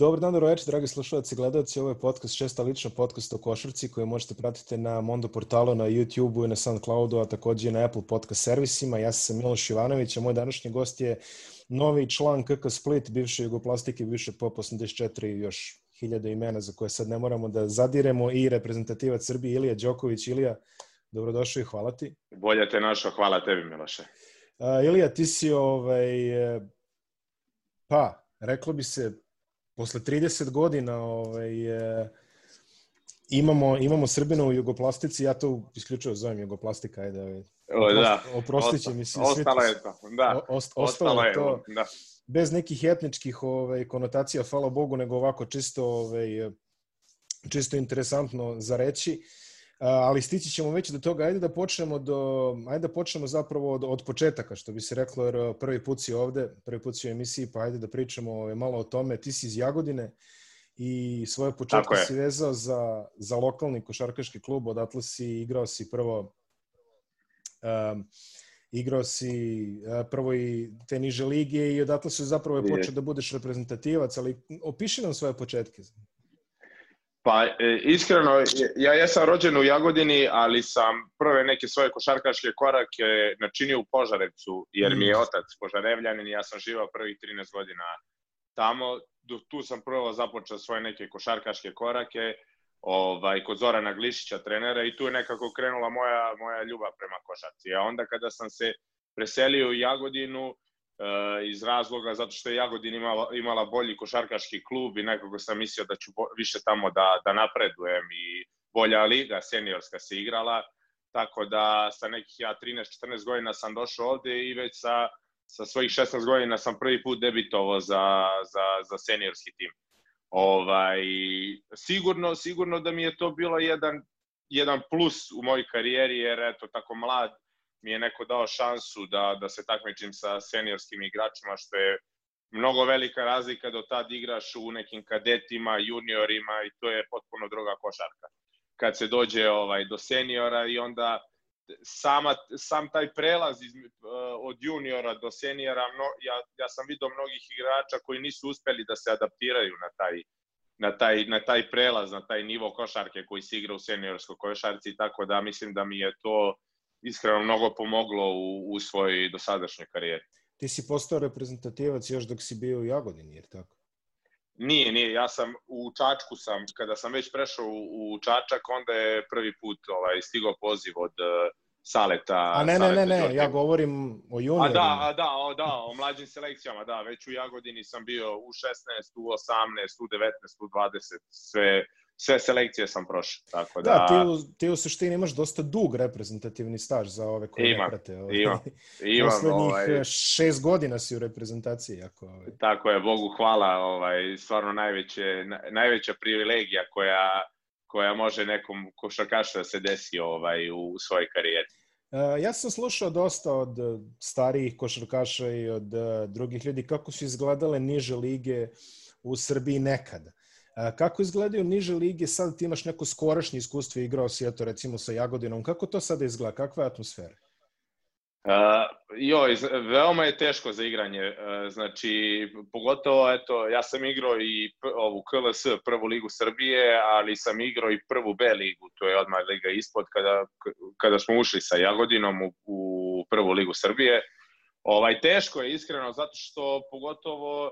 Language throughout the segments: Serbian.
Dobar dan, dobro večer, dragi slušalci i gledalci. Ovo je podcast, šesta lična podcast o košarci koju možete pratiti na Mondo portalu, na YouTube-u i na SoundCloudu, a takođe i na Apple podcast servisima. Ja sam Miloš Ivanović, a moj današnji gost je novi član KK Split, bivše Jugoplastike, bivše POP 84 i još hiljada imena za koje sad ne moramo da zadiremo i reprezentativac Srbije Ilija Đoković. Ilija, dobrodošao i hvala ti. Bolje te našo, hvala tebi Miloše. Uh, Ilija, ti si ovaj, pa, reklo bi se, posle 30 godina ovaj, e, imamo, imamo Srbina u jugoplastici, ja to isključivo zovem jugoplastika, ajde, ovaj, o, da. oprostit će mi se. Ostalo je to, da. O, ost, ostalo, ostalo je to, da. bez nekih etničkih ovaj, konotacija, hvala Bogu, nego ovako čisto, ovaj, čisto interesantno za reći. Ali stići ćemo već do toga. Ajde da počnemo do ajde da počnemo zapravo od, od početaka, što bi se reklo, jer prvi put si ovde, prvi put si u emisiji, pa ajde da pričamo malo o tome. Ti si iz Jagodine i svoje početke si vezao za, za lokalni košarkaški klub, odatle si igrao si prvo um, igrao si uh, prvo i te niže lige i odatle su zapravo je počeo da budeš reprezentativac, ali opiši nam svoje početke. Pa e, iskreno, ja jesam rođen u Jagodini, ali sam prve neke svoje košarkaške korake načinio u Požarevcu, jer mi je mm. otac požarevljanin i ja sam živao prvih 13 godina tamo. Tu sam prvo započeo svoje neke košarkaške korake ovaj, kod Zorana Glišića, trenera, i tu je nekako krenula moja, moja ljubav prema košarci. A onda kada sam se preselio u Jagodinu, iz razloga zato što je Jagodin imala, imala bolji košarkaški klub i nekako sam mislio da ću više tamo da, da napredujem i bolja liga seniorska se igrala, tako da sa nekih ja 13-14 godina sam došao ovde i već sa, sa svojih 16 godina sam prvi put debitovao za, za, za seniorski tim. Ovaj, sigurno, sigurno da mi je to bilo jedan, jedan plus u mojoj karijeri, jer eto, tako mlad, mi je neko dao šansu da, da se takmičim sa seniorskim igračima, što je mnogo velika razlika do tad igraš u nekim kadetima, juniorima i to je potpuno druga košarka. Kad se dođe ovaj do seniora i onda sama, sam taj prelaz iz, od juniora do seniora, no, ja, ja sam vidio mnogih igrača koji nisu uspeli da se adaptiraju na taj, na taj, na taj prelaz, na taj nivo košarke koji se igra u seniorskoj košarci, tako da mislim da mi je to iskreno mnogo pomoglo u, u svojoj dosadašnjoj karijeri. Ti si postao reprezentativac još dok si bio u Jagodini, jer tako? Nije, nije, ja sam u Čačku sam, kada sam već prešao u, u Čačak, onda je prvi put ovaj, stigao poziv od uh, Saleta. A ne, ne, ne, ne, ja govorim o juniorima. A da, a da, o, da, o mlađim selekcijama, da, već u Jagodini sam bio u 16, u 18, u 19, u 20, sve, sve selekcije sam prošao. Tako da, da ti, u, ti u suštini imaš dosta dug reprezentativni staž za ove koje imam, ne prate. Ovaj. Imam, imam. Poslednjih ovaj, šest godina si u reprezentaciji. Ako, ovaj. Tako je, Bogu hvala. Ovaj, stvarno najveće, najveća privilegija koja, koja može nekom košarkašu da se desi ovaj, u svojoj karijeri. Uh, ja sam slušao dosta od starijih košarkaša i od drugih ljudi kako su izgledale niže lige u Srbiji nekada. Kako izgledaju niže lige, sad ti imaš neko skorašnje iskustvo igrao si, eto, recimo sa Jagodinom, kako to sada izgleda, kakva je atmosfera? Uh, joj, veoma je teško za igranje, uh, znači, pogotovo, eto, ja sam igrao i ovu KLS, prvu ligu Srbije, ali sam igrao i prvu B ligu, to je odmah liga ispod, kada, kada smo ušli sa Jagodinom u, u prvu ligu Srbije. Ovaj, teško je, iskreno, zato što pogotovo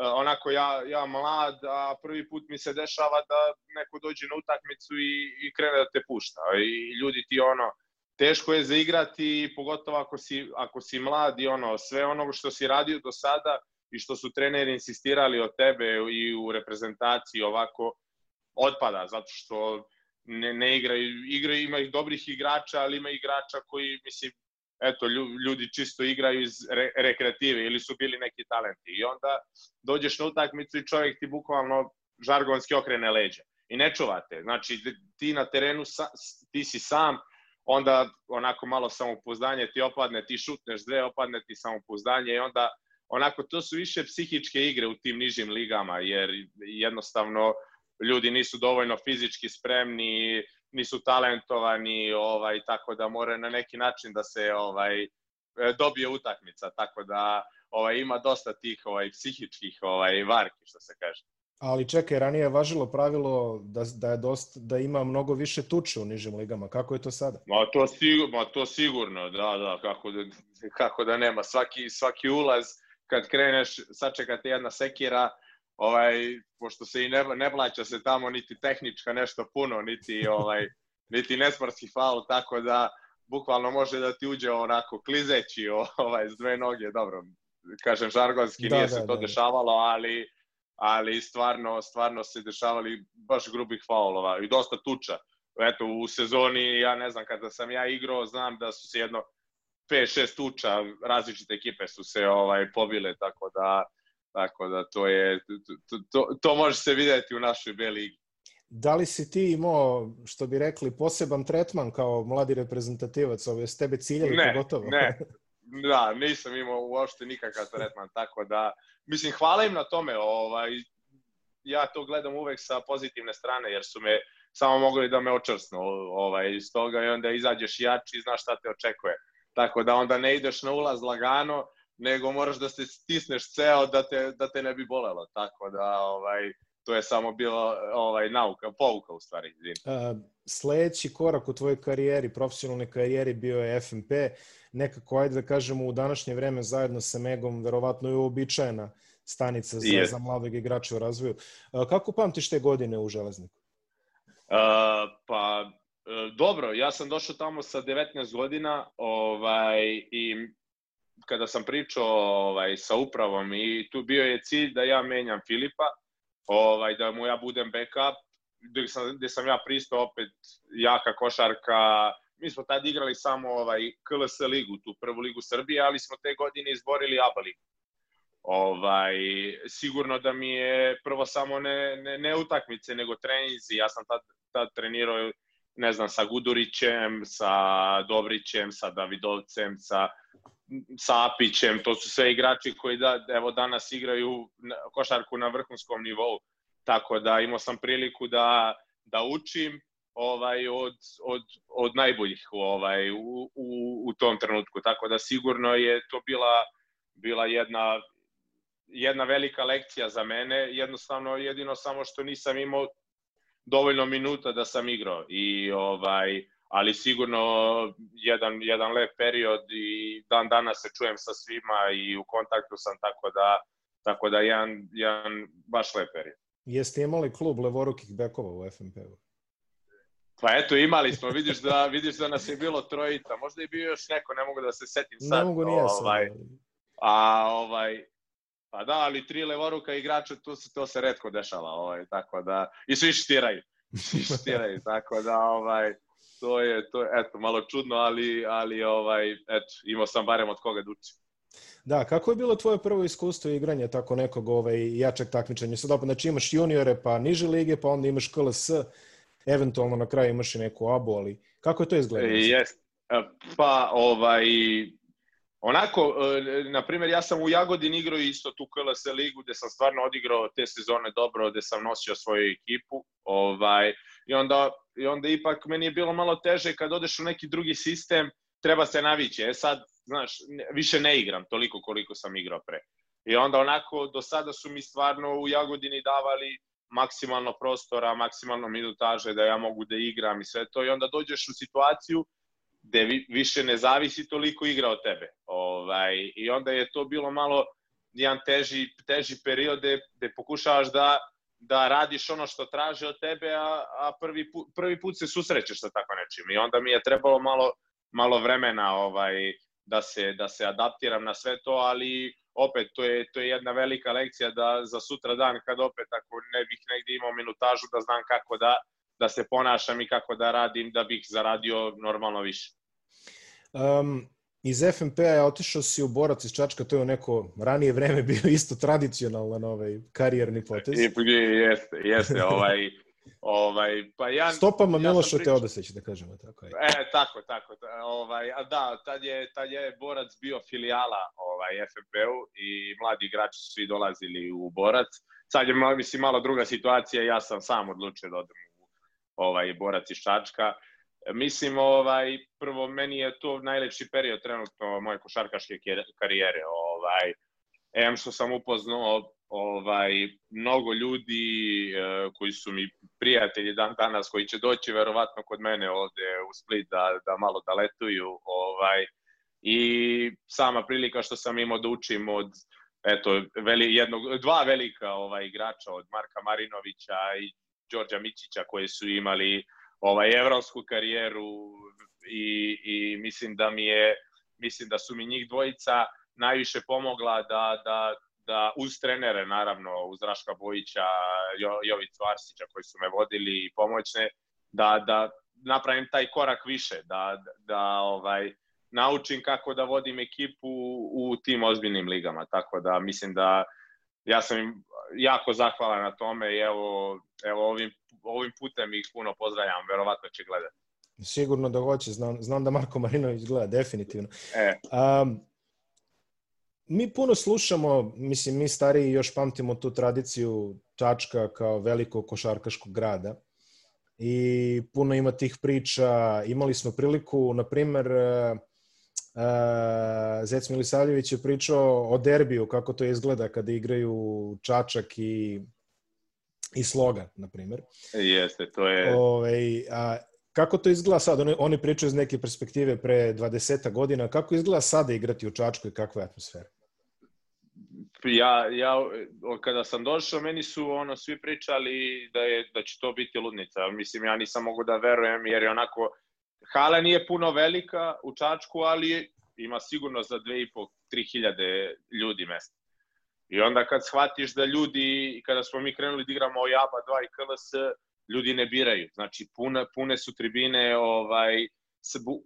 onako ja, ja mlad, a prvi put mi se dešava da neko dođe na utakmicu i, i krene da te pušta. I ljudi ti ono, teško je zaigrati, pogotovo ako si, ako si mlad i ono, sve ono što si radio do sada i što su treneri insistirali od tebe i u reprezentaciji ovako, otpada, zato što ne, ne igraju, igraju, ima ih dobrih igrača, ali ima igrača koji, mislim, eto, ljudi čisto igraju iz re, rekreative ili su bili neki talenti. I onda dođeš na utakmicu i čovjek ti bukvalno žargonski okrene leđa. I ne čuvate. Znači, ti na terenu, sa, ti si sam, onda onako malo samopouzdanje ti opadne, ti šutneš dve, opadne ti samopouzdanje i onda onako to su više psihičke igre u tim nižim ligama, jer jednostavno ljudi nisu dovoljno fizički spremni, nisu talentovani, ovaj tako da mora na neki način da se ovaj e, dobije utakmica, tako da ovaj ima dosta tih ovaj psihičkih ovaj varki što se kaže. Ali čekaj, ranije je važilo pravilo da, da, je dosta, da ima mnogo više tuče u nižim ligama. Kako je to sada? Ma to, sigurno, ma to sigurno, da, da, kako da, kako da nema. Svaki, svaki ulaz, kad kreneš, sačekate jedna sekira, ovaj, pošto se i ne, ne plaća se tamo niti tehnička nešto puno, niti, ovaj, niti nesportski faul, tako da bukvalno može da ti uđe onako klizeći ovaj, s dve noge, dobro, kažem žargonski, da, nije da, se to da, dešavalo, ali ali stvarno, stvarno se dešavali baš grubih faulova i dosta tuča. Eto, u sezoni, ja ne znam, kada sam ja igrao, znam da su se jedno 5-6 tuča, različite ekipe su se ovaj pobile, tako da, tako da to je, to, to, to može se videti u našoj B ligi. Da li si ti imao, što bi rekli, poseban tretman kao mladi reprezentativac, ove s tebe ciljali ne, pogotovo? Ne, da, nisam imao uopšte nikakav tretman, tako da, mislim, hvala im na tome, ovaj, ja to gledam uvek sa pozitivne strane, jer su me samo mogli da me očrsnu ovaj, iz toga i onda izađeš jači i znaš šta te očekuje. Tako da onda ne ideš na ulaz lagano, nego moraš da se stisneš ceo da te, da te ne bi bolelo. Tako da, ovaj, to je samo bilo ovaj nauka, pouka u stvari. Uh, sledeći korak u tvojoj karijeri, profesionalnoj karijeri bio je FMP nekako, ajde da kažemo, u današnje vreme zajedno sa Megom, verovatno je uobičajena stanica za, yes. za mladog igrača u razvoju. Kako pamtiš te godine u Železniku? Uh, pa, e, dobro, ja sam došao tamo sa 19 godina ovaj, i kada sam pričao ovaj, sa upravom i tu bio je cilj da ja menjam Filipa, ovaj, da mu ja budem backup, gde sam, gde sam ja pristao opet jaka košarka, mi smo tad igrali samo ovaj KLS ligu, tu prvu ligu Srbije, ali smo te godine izborili ABA ligu. Ovaj, sigurno da mi je prvo samo ne, ne, ne utakmice, nego treninzi. Ja sam tad, tad trenirao ne znam, sa Gudurićem, sa Dobrićem, sa Davidovcem, sa, sa Apićem, to su sve igrači koji da, evo danas igraju košarku na vrhunskom nivou. Tako da imao sam priliku da, da učim, ovaj od, od, od najboljih ovaj u, u, u tom trenutku. Tako da sigurno je to bila bila jedna jedna velika lekcija za mene. Jednostavno jedino samo što nisam imao dovoljno minuta da sam igrao. I ovaj ali sigurno jedan jedan lep period i dan danas se čujem sa svima i u kontaktu sam tako da tako da jedan jedan baš lep period. Jeste imali klub levorukih bekova u FNP-u? Pa eto, imali smo, vidiš da, vidiš da nas je bilo trojica, možda je bio još neko, ne mogu da se setim sad. Ne mogu nije ovaj, A, ovaj, pa da, ali tri levoruka igrača, to se, to se redko dešava, ovaj, tako da, i svi štiraju, svi štiraju, tako da, ovaj, to je, to je, eto, malo čudno, ali, ali, ovaj, eto, imao sam barem od koga da učim. Da, kako je bilo tvoje prvo iskustvo igranja tako nekog ovaj, jačeg takmičenja? Sad, znači imaš juniore, pa niže lige, pa onda imaš KLS, eventualno na kraju imaš i neku abu, ali kako je to izgledalo? Jest. E, pa, ovaj, onako, e, na primjer, ja sam u Jagodini igrao isto tu KLS ligu, gde sam stvarno odigrao te sezone dobro, gde sam nosio svoju ekipu, ovaj, i onda, i onda ipak meni je bilo malo teže kad odeš u neki drugi sistem, treba se navići. E sad, znaš, više ne igram toliko koliko sam igrao pre. I onda onako, do sada su mi stvarno u Jagodini davali maksimalno prostora, maksimalno minutaže da ja mogu da igram i sve to i onda dođeš u situaciju gde vi, više ne zavisi toliko igra od tebe. Ovaj, I onda je to bilo malo jedan teži, teži period gde pokušavaš da, da radiš ono što traže od tebe, a, a prvi, put, prvi put se susrećeš sa tako nečim. I onda mi je trebalo malo, malo vremena ovaj, da, se, da se adaptiram na sve to, ali opet to je, to je jedna velika lekcija da za sutra dan kad opet ako ne bih negde imao minutažu da znam kako da, da se ponašam i kako da radim da bih zaradio normalno više. Um, iz FNP-a je otišao si u Borac iz Čačka, to je u neko ranije vreme bio isto tradicionalan ovaj, karijerni potez. I, jeste, jeste, ovaj, Ovaj, pa ja, Stopama ja Miloša priča... Teodosić, da kažemo tako. Je. E, tako, tako. Ovaj, a da, tad je, tad je Borac bio filijala ovaj, FNP-u i mladi igrači su svi dolazili u Borac. Sad je, mislim, malo druga situacija, ja sam sam odlučio da odem u ovaj, Borac iz Čačka. Mislim, ovaj, prvo, meni je to najlepši period trenutno moje košarkaške karijere. Ovaj, em što sam upoznao ovaj, mnogo ljudi uh, koji su mi prijatelji dan danas, koji će doći verovatno kod mene ovde u Split da, da malo da letuju. Ovaj, I sama prilika što sam imao da učim od eto, veli, jednog, dva velika ovaj, igrača od Marka Marinovića i Đorđa Mićića koji su imali ovaj evropsku karijeru i, i mislim da mi je mislim da su mi njih dvojica najviše pomogla da, da, da uz trenere, naravno, uz Raška Bojića, jo, Jovicu Arsića koji su me vodili i pomoćne, da, da napravim taj korak više, da, da ovaj, naučim kako da vodim ekipu u tim ozbiljnim ligama. Tako da mislim da ja sam im jako zahvalan na tome i evo, evo ovim, ovim putem ih puno pozdravljam, verovatno će gledati. Sigurno da hoće, znam, znam da Marko Marinović gleda, definitivno. E. Um, mi puno slušamo, mislim, mi stariji još pamtimo tu tradiciju Čačka kao velikog košarkaškog grada i puno ima tih priča. Imali smo priliku, na primer, uh, Zec Milisavljević je pričao o derbiju, kako to izgleda kada igraju Čačak i, i Sloga, na primer. Jeste, to je... Ove, a, kako to izgleda sad? Oni, oni pričaju iz neke perspektive pre 20 godina. Kako izgleda sada igrati u Čačku i kakva je atmosfera? Ja, ja, kada sam došao, meni su ono svi pričali da, je, da će to biti ludnica. Mislim, ja nisam mogu da verujem, jer je onako hala nije puno velika u Čačku, ali ima sigurno za 2,5-3 ljudi mesta. I onda kad shvatiš da ljudi, kada smo mi krenuli da igramo Jaba 2 i KLS, ljudi ne biraju. Znači, pune, pune su tribine, ovaj,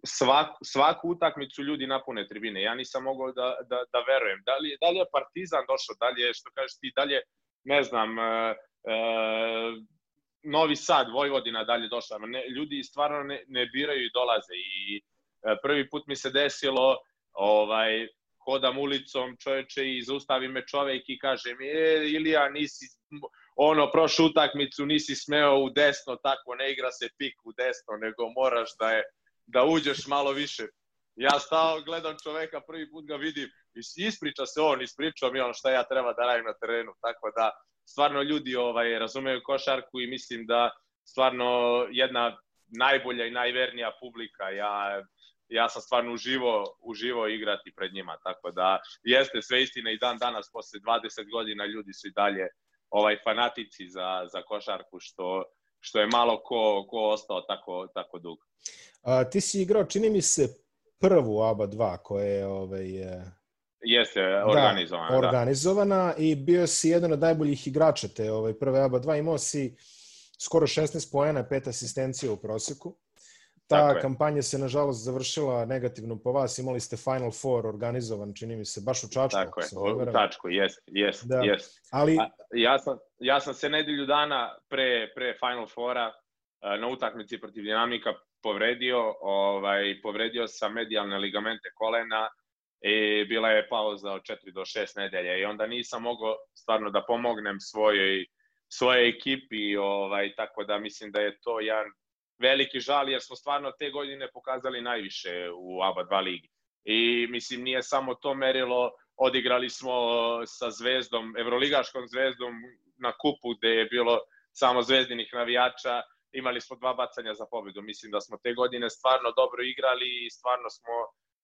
svaku, svaku utakmicu ljudi napune tribine. Ja nisam mogao da, da, da verujem. Da li, da li je Partizan došao, da li je, što kažeš ti, da li je, ne znam, e, e, Novi Sad, Vojvodina dalje došla. Ne, ljudi stvarno ne, ne biraju i dolaze i e, prvi put mi se desilo ovaj hodam ulicom čoveče i zaustavi me čovek i kaže mi e, Ilija nisi ono prošlu utakmicu nisi smeo u desno tako ne igra se pik u desno nego moraš da je da uđeš malo više ja stao gledam čoveka prvi put ga vidim ispriča se on ispričao mi ono šta ja treba da radim na terenu tako da stvarno ljudi ovaj razumeju košarku i mislim da stvarno jedna najbolja i najvernija publika. Ja ja sam stvarno uživo, uživo igrati pred njima, tako da jeste sve istina i dan danas posle 20 godina ljudi su i dalje ovaj fanatici za, za košarku što što je malo ko, ko ostao tako, tako dug. A, ti si igrao, čini mi se, prvu ABA 2 koja je ovaj, Jeste, organizovana. Da, organizovana da. i bio si jedan od najboljih igrača te ovaj, prve ABA 2. Imao si skoro 16 poena, pet asistencija u proseku. Ta Tako kampanja je. se, nažalost, završila negativno po vas. Imali ste Final Four organizovan, čini mi se, baš u Čačku. Tako je, u Čačku, jest, jest, da. jest. Ali... A, ja, sam, ja sam se nedelju dana pre, pre Final Fora e, na utakmici protiv Dinamika povredio, ovaj, povredio sam medijalne ligamente kolena i bila je pauza od 4 do 6 nedelja i onda nisam mogao stvarno da pomognem svojoj svoje ekipi ovaj tako da mislim da je to jedan veliki žal jer smo stvarno te godine pokazali najviše u ABA 2 ligi. I mislim nije samo to merilo, odigrali smo sa Zvezdom, Evroligaškom Zvezdom na kupu gde je bilo samo zvezdinih navijača, imali smo dva bacanja za pobedu. Mislim da smo te godine stvarno dobro igrali i stvarno smo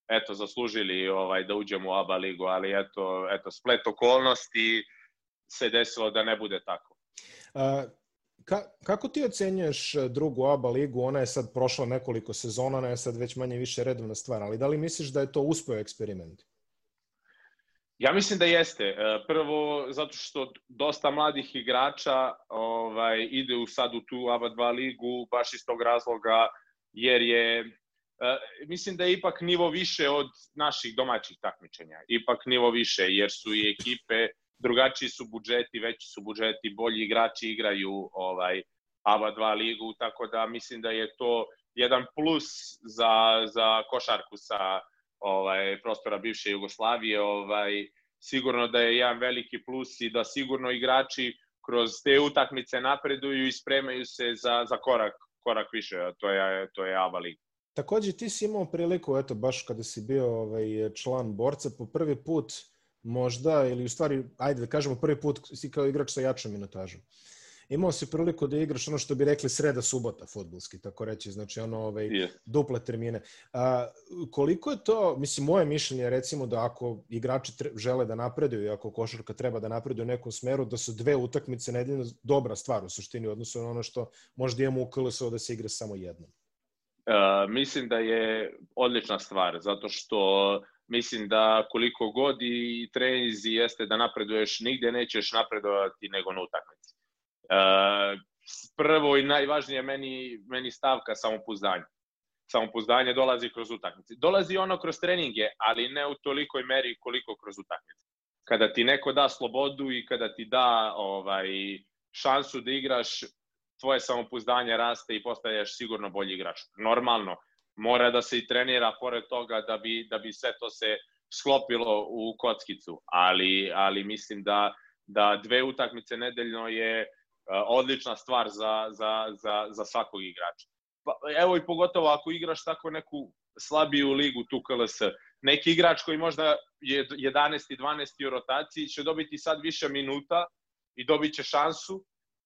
eto, zaslužili ovaj, da uđemo u ABA ligu, ali eto, eto, splet okolnosti se desilo da ne bude tako. A, ka, kako ti ocenjuješ drugu ABA ligu? Ona je sad prošla nekoliko sezona, ona je sad već manje više redovna stvar, ali da li misliš da je to uspeo eksperiment? Ja mislim da jeste. E, prvo, zato što dosta mladih igrača ovaj, ide u sad u tu ABA 2 ligu, baš iz tog razloga, jer je Uh, mislim da je ipak nivo više od naših domaćih takmičenja. Ipak nivo više, jer su i ekipe, drugačiji su budžeti, veći su budžeti, bolji igrači igraju ovaj ABA 2 ligu, tako da mislim da je to jedan plus za, za košarku sa ovaj prostora bivše Jugoslavije, ovaj sigurno da je jedan veliki plus i da sigurno igrači kroz te utakmice napreduju i spremaju se za, za korak korak više, to je to je ABA liga. Takođe, ti si imao priliku, eto, baš kada si bio ovaj, član borca, po prvi put možda, ili u stvari, ajde da kažemo, prvi put si kao igrač sa jačom minutažom. Imao si priliku da igraš ono što bi rekli sreda subota futbolski, tako reći, znači ono ovaj, Je. duple termine. A, koliko je to, mislim, moje mišljenje je recimo da ako igrači tre, žele da napreduju i ako košarka treba da napreduje u nekom smeru, da su dve utakmice nedeljno dobra stvar u suštini, odnosno na ono što možda imamo u KLS-u da se igra samo jednom. Uh, mislim da je odlična stvar, zato što mislim da koliko god i trenizi jeste da napreduješ, nigde nećeš napredovati nego na utakmici. Uh, prvo i najvažnije meni, meni stavka samopouzdanja. Samopouzdanje dolazi kroz utakmice. Dolazi ono kroz treninge, ali ne u tolikoj meri koliko kroz utakmice. Kada ti neko da slobodu i kada ti da ovaj šansu da igraš, tvoje samopouzdanje raste i postaješ sigurno bolji igrač. Normalno, mora da se i trenira pored toga da bi, da bi sve to se sklopilo u kockicu, ali, ali mislim da, da dve utakmice nedeljno je odlična stvar za, za, za, za svakog igrača. Pa, evo i pogotovo ako igraš tako neku slabiju ligu tu KLS, neki igrač koji možda je 11. i 12. u rotaciji će dobiti sad više minuta i dobit će šansu,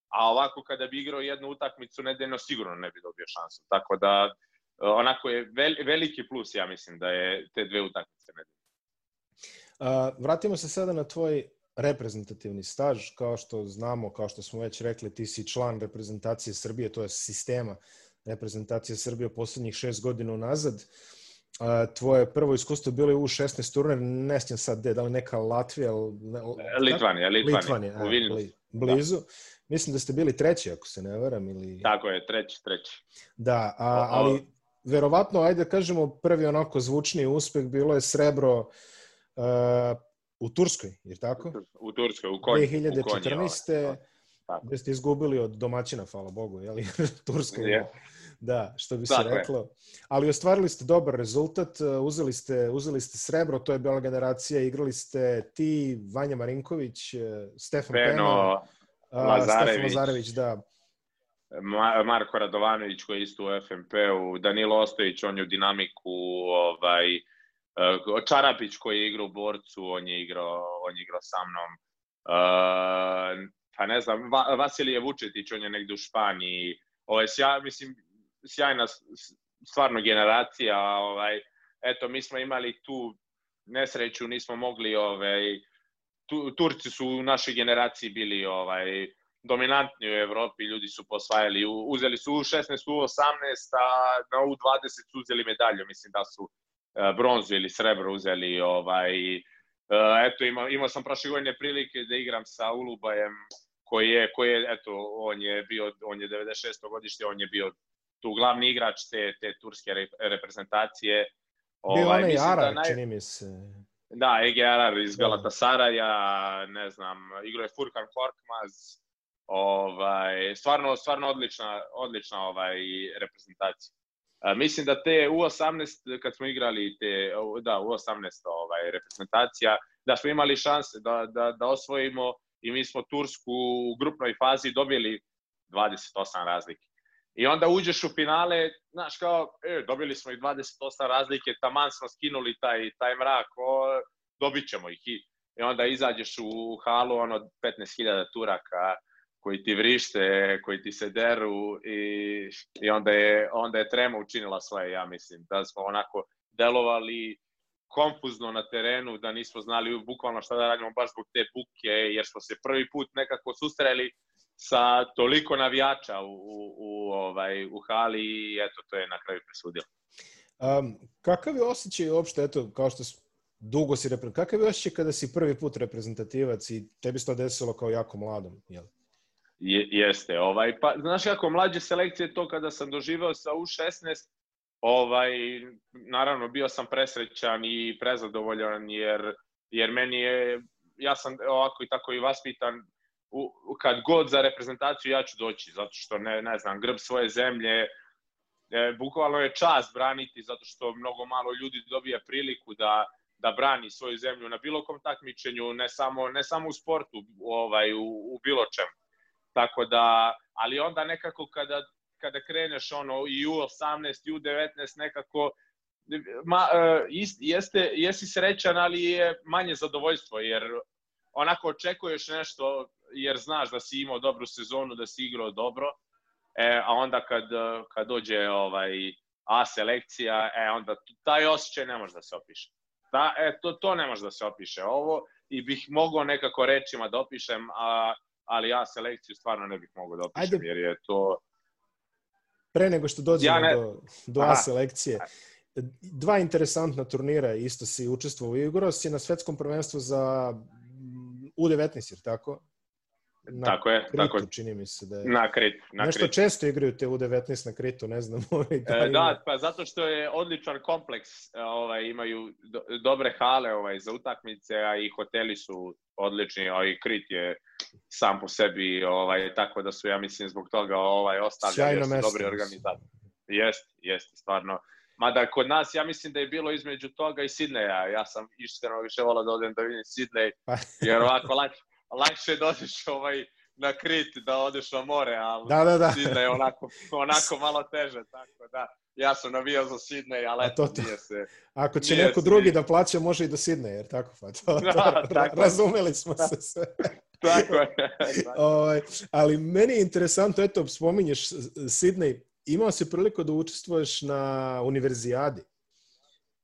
a ovako kada bi igrao jednu utakmicu nedeljno sigurno ne bi dobio šansu. Tako da onako je veliki plus, ja mislim, da je te dve utakmice nedeljno. Uh, vratimo se sada na tvoj reprezentativni staž, kao što znamo, kao što smo već rekli, ti si član reprezentacije Srbije, to je sistema reprezentacije Srbije poslednjih šest godina unazad. Tvoje prvo iskustvo bilo je u 16 turnir, ne sjećam sad gde, da li neka Latvija? Ne, Litvanija, Litvanija, Litvanija u Vilnius. Blizu. Da. Mislim da ste bili treći, ako se ne varam. Ili... Tako je, treći, treći. Da, a, ali verovatno, ajde da kažemo, prvi onako zvučni uspeh bilo je srebro uh, u Turskoj, je tako? U Turskoj, u Konji. 2014. Ovaj, gde ste izgubili od domaćina, hvala Bogu, jeli? Turskoj. Je. Da, što bi se tako reklo. Ali ostvarili ste dobar rezultat, uzeli ste, uzeli ste srebro, to je bila generacija, igrali ste ti, Vanja Marinković, Stefan Peno, Peno Lazarević. Stefan Lazarević, da. Marko Radovanović koji je isto u FMP-u, Danilo Ostojić, on je u dinamiku, ovaj, Uh, Čarapić koji je igrao u borcu, on je igrao, on je igrao sa mnom. Uh, pa ne znam, Va, Vasilije Vučetić, on je negde u Španiji. Ovo je sjaj, mislim, sjajna stvarno generacija. Ovaj, eto, mi smo imali tu nesreću, nismo mogli, ovaj, tu, Turci su u našoj generaciji bili ovaj, dominantni u Evropi, ljudi su posvajali, uzeli su u 16, u 18, a na U20 su uzeli medalju, mislim da su E, bronzu ili srebro uzeli ovaj e, eto ima, imao sam prošle godine prilike da igram sa Ulubajem koji je koji je eto on je bio on je 96. godište on je bio tu glavni igrač te te turske reprezentacije ovaj bio onaj Arar, da naj... čini mi se Da, Ege Arar iz da. Galatasaraja, ne znam, igrao je Furkan Korkmaz, ovaj, stvarno, stvarno odlična, odlična ovaj, reprezentacija. A, mislim da te U18, kad smo igrali te, da, U18 ovaj, reprezentacija, da smo imali šanse da, da, da osvojimo i mi smo Tursku u grupnoj fazi dobili 28 razlike. I onda uđeš u finale, znaš kao, e, dobili smo i 28 razlike, taman smo skinuli taj, taj mrak, o, dobit ćemo ih. I, onda izađeš u halu, ono, 15.000 turaka, koji ti vrište, koji ti se deru i, i onda, je, onda je trema učinila svoje, ja mislim. Da smo onako delovali konfuzno na terenu, da nismo znali bukvalno šta da radimo baš zbog te buke, jer smo se prvi put nekako susreli sa toliko navijača u, u, u, ovaj, u hali i eto, to je na kraju presudilo. Um, kakav je osjećaj uopšte, eto, kao što dugo si reprezentativac, kakav je osjećaj kada si prvi put reprezentativac i tebi se to desilo kao jako mladom, jel? Je, jeste, ovaj, pa znaš kako, mlađe selekcije to kada sam doživeo sa U16, ovaj, naravno bio sam presrećan i prezadovoljan jer, jer meni je, ja sam ovako i tako i vaspitan, u, kad god za reprezentaciju ja ću doći, zato što ne, ne znam, grb svoje zemlje, e, bukvalno je čast braniti zato što mnogo malo ljudi dobija priliku da, da brani svoju zemlju na bilo kom takmičenju, ne samo, ne samo u sportu, ovaj, u, u bilo čemu. Tako da, ali onda nekako kada, kada kreneš ono i U18 i U19 nekako ma, uh, ist, jeste, jesi srećan, ali je manje zadovoljstvo, jer onako očekuješ nešto, jer znaš da si imao dobru sezonu, da si igrao dobro, e, a onda kad, kad dođe ovaj, A selekcija, e, onda taj osjećaj ne može da se opiše. Da, e, to, to ne može da se opiše. Ovo i bih mogao nekako rečima da opišem, a, ali ja selekciju stvarno ne bih mogao da opišem, Ajde. jer je to... Pre nego što dođemo ja ne... do, do A selekcije, dva interesantna turnira isto si učestvovao. Igrao si na svetskom prvenstvu za U19, jer tako? Na tako je, Kritu, tako je. čini mi se da je. Na Krit, na Nešto Krit. često igraju te U19 na Kritu, ne znam. Ovaj, da, e, da, pa zato što je odličan kompleks, ovaj, imaju do, dobre hale ovaj, za utakmice, a i hoteli su odlični, a i Krit je sam po sebi, ovaj, tako da su, ja mislim, zbog toga ovaj, ostavljali, jer su mesto, dobri organizatori. Jeste, jeste, stvarno. Mada kod nas, ja mislim da je bilo između toga i Sidneja. Ja sam iskreno više volao da odem da vidim Sidnej, pa. jer ovako lakše, lakše da odeš ovaj, na Krit, da odeš na more, ali da, da, da. Sidnej onako, onako malo teže, tako da. Ja sam navijao za Sidnej, ali eto, to, to. nije se... Ako će neko se... drugi da plaća, može i do Sidneja, jer tako pa to, to da, tako. razumeli smo se sve. tako je. O, ovaj, ali meni je interesantno, eto, spominješ Sidnej, imao si priliku da učestvuješ na univerzijadi.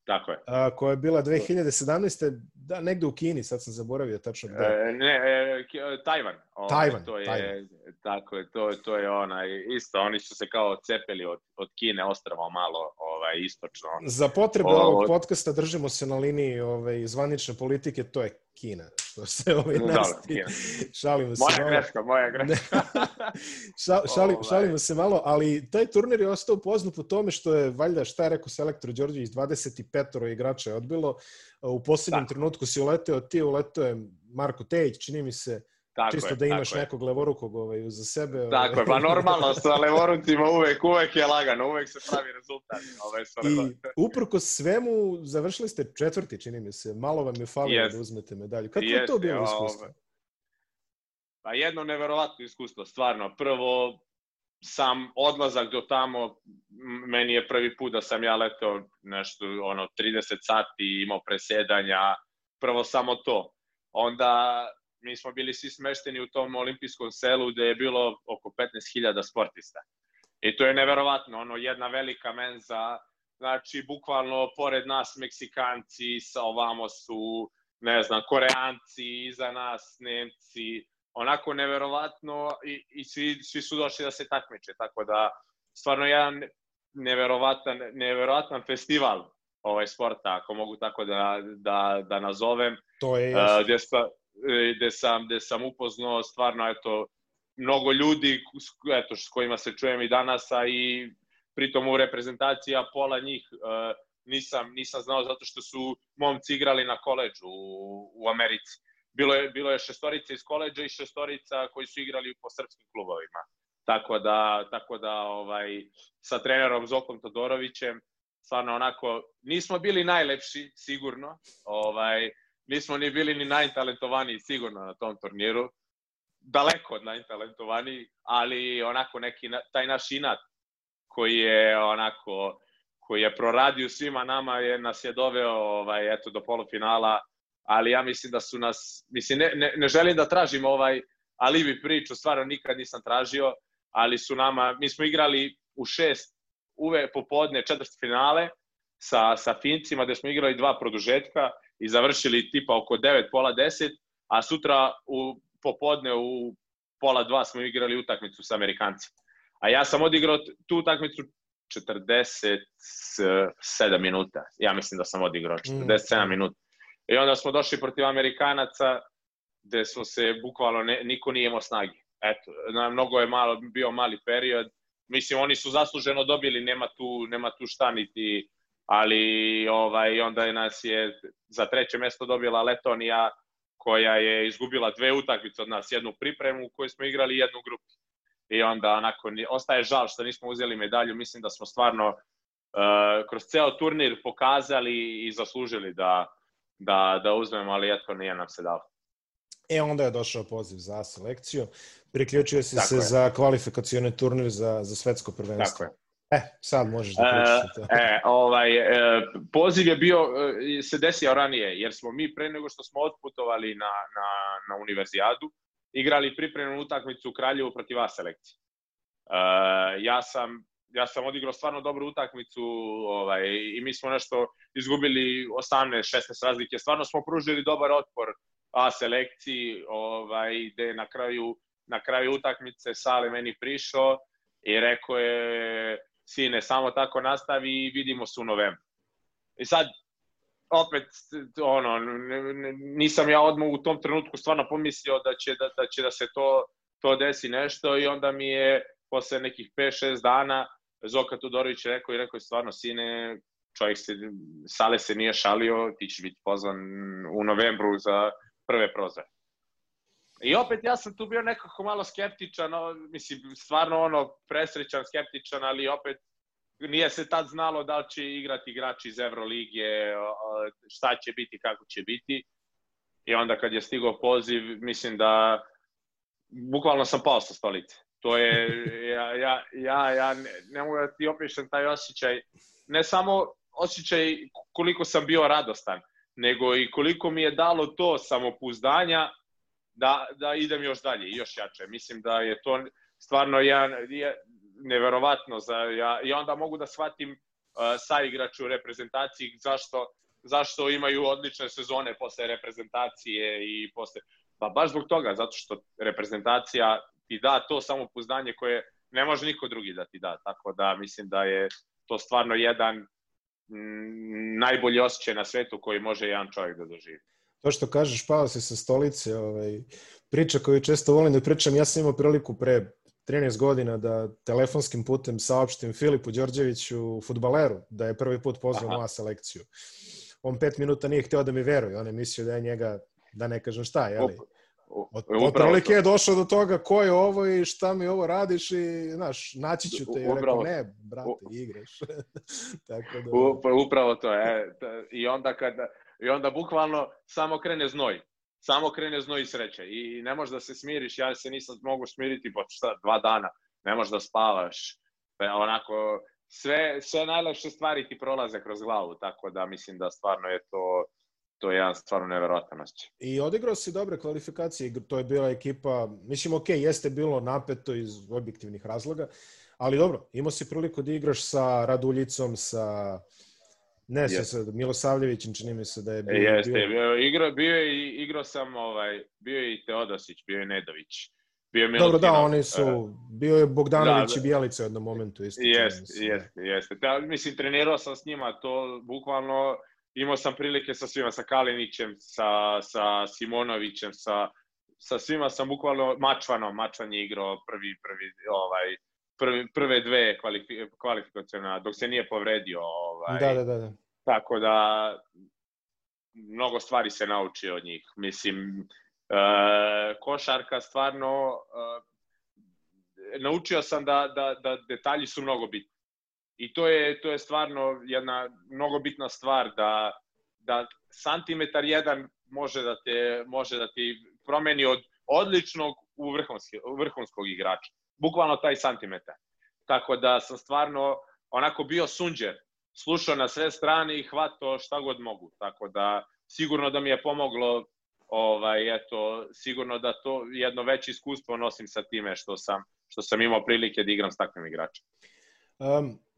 Tako je. A, koja je bila 2017. Da, negde u Kini, sad sam zaboravio tačno gde. E, ne, e, Tajvan. O, Tajvan, to je, Tajvan. Tako je, to, to je ona, isto, oni su se kao cepeli od, od Kine, ostrava malo ovaj, istočno. Za potrebe o, ovog podcasta držimo se na liniji ovaj, zvanične politike, to je Kina, što se ovaj nasti. Šalimo se moja malo. greška, moja greška. Šal, šalim, ovaj. šalimo se malo, ali taj turnir je ostao poznat po tome što je, valjda, šta je rekao Selektor Đorđević, 25 igrača je odbilo. U poslednjem da. trenutku si uleteo ti, uleteo je Marko Tejić, čini mi se, Tako Čisto je, da imaš nekog levorukog ovaj, za sebe. Ovaj. Tako je, pa normalno sa levorucima uvek, uvek je lagano, uvek se pravi rezultat. Ovaj, I uprko svemu završili ste četvrti, čini mi se. Malo vam je falilo yes. da uzmete medalju. Kako yes, je to bilo iskustvo? Ovaj. Pa jedno neverovatno iskustvo, stvarno. Prvo, sam odlazak do tamo, meni je prvi put da sam ja letao nešto, ono, 30 sati, imao presedanja, prvo samo to. Onda mi smo bili svi smešteni u tom olimpijskom selu gde je bilo oko 15.000 sportista. I to je neverovatno, ono, jedna velika menza, znači, bukvalno, pored nas Meksikanci, sa ovamo su, ne znam, Koreanci, iza nas Nemci, onako neverovatno i, i svi, svi su došli da se takmiče, tako da, stvarno jedan neverovatan, neverovatan festival ovaj sporta, ako mogu tako da, da, da nazovem. To je jasno. Uh, gde, sta, E, gde sam, gde sam upoznao stvarno eto, mnogo ljudi eto, s kojima se čujem i danas, a i pritom u reprezentaciji, a pola njih uh, nisam, nisam znao zato što su momci igrali na koleđu u, u Americi. Bilo je, bilo je šestorica iz koleđa i šestorica koji su igrali po srpskim klubovima. Tako da, tako da ovaj, sa trenerom Zokom Todorovićem, stvarno onako, nismo bili najlepši, sigurno, ovaj, nismo ni bili ni najtalentovaniji sigurno na tom turniru, daleko od najtalentovaniji, ali onako neki taj naš inat koji je onako koji je proradio svima nama je nas je doveo ovaj eto do polufinala, ali ja mislim da su nas mislim ne, ne, ne želim da tražim ovaj alibi priču, stvarno nikad nisam tražio, ali su nama mi smo igrali u šest uve popodne četvrt finale sa sa Fincima gde smo igrali dva produžetka i završili tipa oko 9, pola 10, a sutra u popodne u pola 2 smo igrali utakmicu sa Amerikancima. A ja sam odigrao tu utakmicu 47 minuta. Ja mislim da sam odigrao 47 mm. minuta. I onda smo došli protiv Amerikanaca gde smo se bukvalno ne, niko nije imao snage. Eto, na, mnogo je malo, bio mali period. Mislim, oni su zasluženo dobili, nema tu, nema tu šta niti ali ovaj, onda je nas je za treće mesto dobila Letonija koja je izgubila dve utakmice od nas, jednu pripremu u kojoj smo igrali jednu grupu. I onda onako, ostaje žal što nismo uzeli medalju, mislim da smo stvarno uh, kroz ceo turnir pokazali i zaslužili da, da, da uzmemo, ali eto nije nam se dalo. E, onda je došao poziv za selekciju. Priključio si Tako se je. za kvalifikacioni turnir za, za svetsko prvenstvo. Tako je. E, sad možeš da pričaš to. E, ovaj, e, poziv je bio, e, se desio ranije, jer smo mi pre nego što smo otputovali na, na, na univerzijadu, igrali pripremnu utakmicu u Kraljevu protiv A selekcije. Uh, ja sam ja sam odigrao stvarno dobru utakmicu ovaj, i mi smo nešto izgubili 18-16 razlike. Stvarno smo pružili dobar otpor A selekciji, ovaj, gde na kraju, na kraju utakmice Sale meni prišao i rekao je sine, samo tako nastavi i vidimo se u novembru. I sad, opet, ono, nisam ja odmah u tom trenutku stvarno pomislio da će da, da, će da se to, to desi nešto i onda mi je posle nekih 5-6 dana Zoka Todorović rekao i rekao je stvarno, sine, čovjek se, Sale se nije šalio, ti ćeš biti pozvan u novembru za prve prozore. I opet ja sam tu bio nekako malo skeptičan, mislim, stvarno ono, presrećan, skeptičan, ali opet nije se tad znalo da li će igrati igrači iz Evrolige, šta će biti, kako će biti. I onda kad je stigao poziv, mislim da bukvalno sam pao sa stolice. To je, ja, ja, ja, ja ne, ne mogu da ti opišem taj osjećaj, ne samo osjećaj koliko sam bio radostan, nego i koliko mi je dalo to samopouzdanja da, da idem još dalje i još jače. Mislim da je to stvarno jedan, je, neverovatno. Za, ja, I onda mogu da shvatim uh, sa igraču reprezentaciji zašto, zašto imaju odlične sezone posle reprezentacije i posle... Pa baš zbog toga, zato što reprezentacija ti da to samopouzdanje koje ne može niko drugi da ti da. Tako da mislim da je to stvarno jedan m, najbolji osjećaj na svetu koji može jedan čovjek da doživi. To što kažeš, pao se sa stolice, ovaj, priča koju često volim da pričam, ja sam imao priliku pre 13 godina da telefonskim putem saopštim Filipu Đorđeviću, futbaleru, da je prvi put pozvao moja selekciju. On pet minuta nije hteo da mi veruje, on je mislio da je njega, da ne kažem šta, jeli? Od, otprilike je došao do toga ko je ovo i šta mi ovo radiš i, znaš, naći ću te. I rekao, ne, brate, igraš. Tako da... Pa upravo to, je. I onda kada, i onda bukvalno samo krene znoj. Samo krene znoj i sreće. I ne možeš da se smiriš, ja se nisam mogu smiriti po šta, dva dana. Ne možeš da spavaš. E, onako, sve, sve najlepše stvari ti prolaze kroz glavu, tako da mislim da stvarno je to to je jedan stvarno neverovatan osjećaj. I odigrao si dobre kvalifikacije, to je bila ekipa, mislim, ok, jeste bilo napeto iz objektivnih razloga, ali dobro, imao si priliku da igraš sa Raduljicom, sa ne yes. sa Milosavljevićem, čini mi se da je bio. Jeste, bio, igrao, bio je, igrao sam, ovaj, bio je i Teodosić, bio je Nedović. Bio je Dobro, da, oni su, uh, bio je Bogdanović da, da. i Bijelica u jednom momentu. Isto, jeste, jeste, jeste. Da, mislim, trenirao sam s njima, to bukvalno imao sam prilike sa svima, sa Kalinićem, sa, sa Simonovićem, sa, sa svima sam bukvalno Mačvanom, Mačvan je igrao prvi, prvi, ovaj, prvi, prve dve kvalifi, kvalifikacijona, dok se nije povredio. Ovaj, da, da, da, da. Tako da, mnogo stvari se nauči od njih. Mislim, uh, košarka stvarno, uh, naučio sam da, da, da detalji su mnogo bitni. I to je, to je stvarno jedna mnogo bitna stvar da, da santimetar jedan može da te, može da ti promeni od odličnog u vrhunski, vrhunskog igrača. Bukvalno taj santimetar. Tako da sam stvarno onako bio sunđer, slušao na sve strane i hvato šta god mogu. Tako da sigurno da mi je pomoglo ovaj eto sigurno da to jedno veće iskustvo nosim sa time što sam što sam imao prilike da igram s takvim igračima. Um,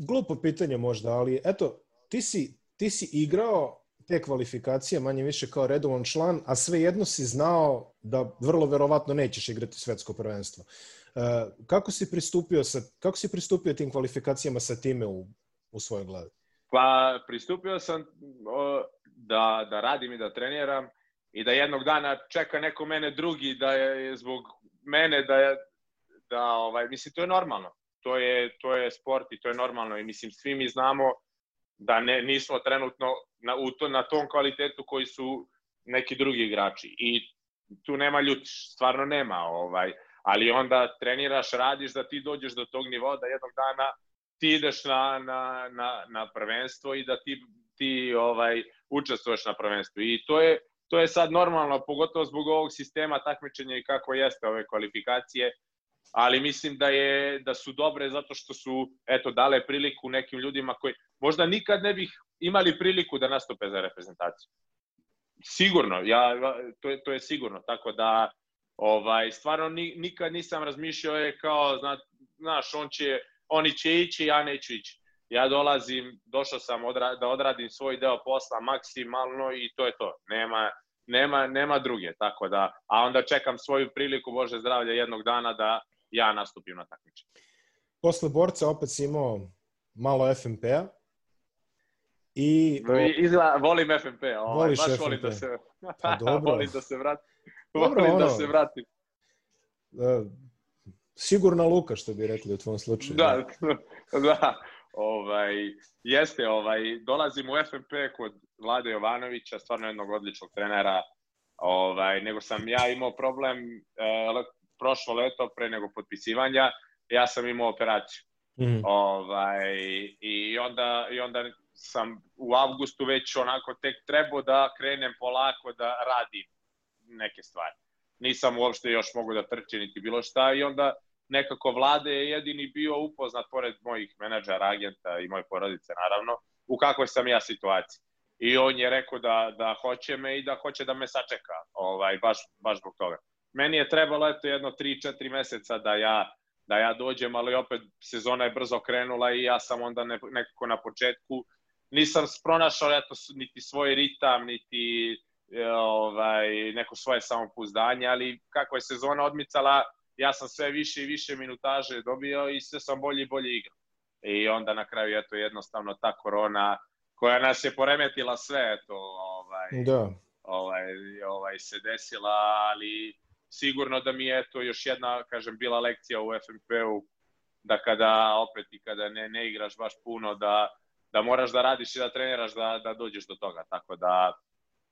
glupo pitanje možda, ali eto, ti si, ti si igrao te kvalifikacije manje više kao redovan član, a svejedno si znao da vrlo verovatno nećeš igrati svetsko prvenstvo. Uh, kako si pristupio sa kako si pristupio tim kvalifikacijama sa time u, u svojoj glavi? Pa pristupio sam da, da radim i da treniram i da jednog dana čeka neko mene drugi da je zbog mene da je da ovaj mislim to je normalno to je, to je sport i to je normalno. I mislim svi mi znamo da ne, nismo trenutno na, u to, na tom kvalitetu koji su neki drugi igrači. I tu nema ljudi, stvarno nema ovaj, ali onda treniraš, radiš da ti dođeš do tog nivoa da jednog dana ti ideš na, na, na, na prvenstvo i da ti, ti ovaj učestvuješ na prvenstvu. I to je to je sad normalno, pogotovo zbog ovog sistema takmičenja i kako jeste ove kvalifikacije, ali mislim da je da su dobre zato što su eto dale priliku nekim ljudima koji možda nikad ne bih imali priliku da nastupe za reprezentaciju. Sigurno, ja to je to je sigurno, tako da ovaj stvarno ni, nikad nisam razmišljao je kao zna, znaš on će oni će ići, ja neću ići. Ja dolazim, došao sam odra, da odradim svoj deo posla maksimalno i to je to. Nema nema nema druge, tako da a onda čekam svoju priliku Bože zdravlja jednog dana da ja nastupim na takmičenju. Posle borca opet si imao malo FMP-a. I o... Izgleda, volim FMP, ovaj, baš FMP. volim da se pa, dobro. volim da se vratim. Dobro, volim da ono, da se vratim. Uh, sigurna luka, što bi rekli u tvom slučaju. Da, da. Ovaj, jeste, ovaj, dolazim u FMP kod Vlade Jovanovića, stvarno jednog odličnog trenera, ovaj, nego sam ja imao problem, eh, prošlo leto pre nego potpisivanja, ja sam imao operaciju. Mm. Ovaj, i, onda, I onda sam u avgustu već onako tek trebao da krenem polako da radim neke stvari. Nisam uopšte još mogu da trčim niti bilo šta i onda nekako vlade je jedini bio upoznat pored mojih menadžera, agenta i moje porodice naravno, u kakvoj sam ja situaciji. I on je rekao da, da hoće me i da hoće da me sačeka, ovaj, baš, baš zbog toga meni je trebalo eto jedno 3-4 meseca da ja da ja dođem, ali opet sezona je brzo krenula i ja sam onda nekako na početku nisam pronašao eto niti svoj ritam, niti e, ovaj neko svoje samopouzdanje, ali kako je sezona odmicala, ja sam sve više i više minutaže dobio i sve sam bolje i bolje igrao. I onda na kraju eto jednostavno ta korona koja nas je poremetila sve eto ovaj da. ovaj ovaj se desila, ali sigurno da mi je to još jedna, kažem, bila lekcija u FNP-u da kada opet i kada ne, ne igraš baš puno da, da moraš da radiš i da treniraš da, da dođeš do toga. Tako da,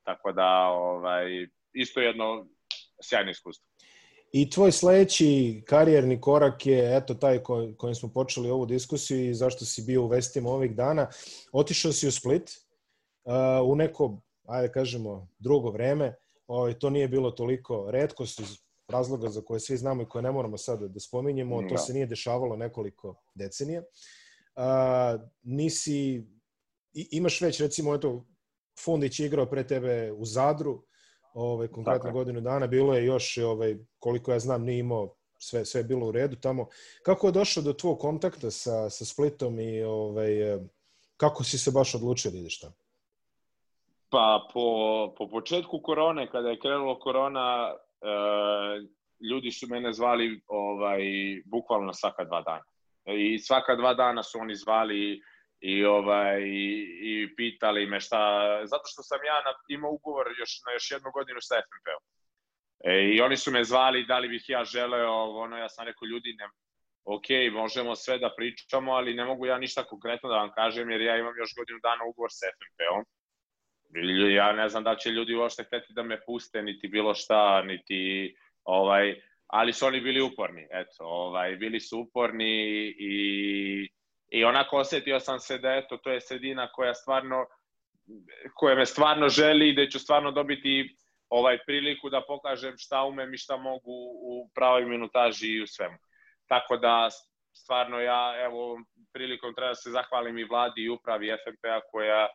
tako da ovaj, isto jedno sjajno iskustvo. I tvoj sledeći karijerni korak je eto taj ko, kojim smo počeli ovu diskusiju i zašto si bio u vestima ovih dana. Otišao si u Split uh, u neko, ajde kažemo, drugo vreme ovaj, to nije bilo toliko redkost iz razloga za koje svi znamo i koje ne moramo sada da spominjemo, to da. se nije dešavalo nekoliko decenija. A, nisi, imaš već recimo eto, Fundić igrao pre tebe u Zadru, ovaj, konkretno Tako. godinu dana, bilo je još, ovaj, koliko ja znam, nije imao sve, sve bilo u redu tamo. Kako je došao do tvog kontakta sa, sa Splitom i ovaj, kako si se baš odlučio da ideš tamo? Pa po, po početku korone, kada je krenulo korona, e, ljudi su mene zvali ovaj, bukvalno svaka dva dana. I svaka dva dana su oni zvali i ovaj i pitali me šta zato što sam ja na, imao ugovor još na još jednu godinu sa FNP-om. E, I oni su me zvali da li bih ja želeo ono ja sam rekao ljudi ne ok, možemo sve da pričamo, ali ne mogu ja ništa konkretno da vam kažem jer ja imam još godinu dana ugovor sa FNP-om ja ne znam da će ljudi uopšte hteti da me puste, niti bilo šta, niti ovaj, ali su oni bili uporni, eto, ovaj, bili su uporni i, i onako osetio sam se da eto, to je sredina koja stvarno, koja me stvarno želi i da ću stvarno dobiti ovaj priliku da pokažem šta umem i šta mogu u pravoj minutaži i u svemu. Tako da stvarno ja evo prilikom treba da se zahvalim i vladi i upravi FNP-a koja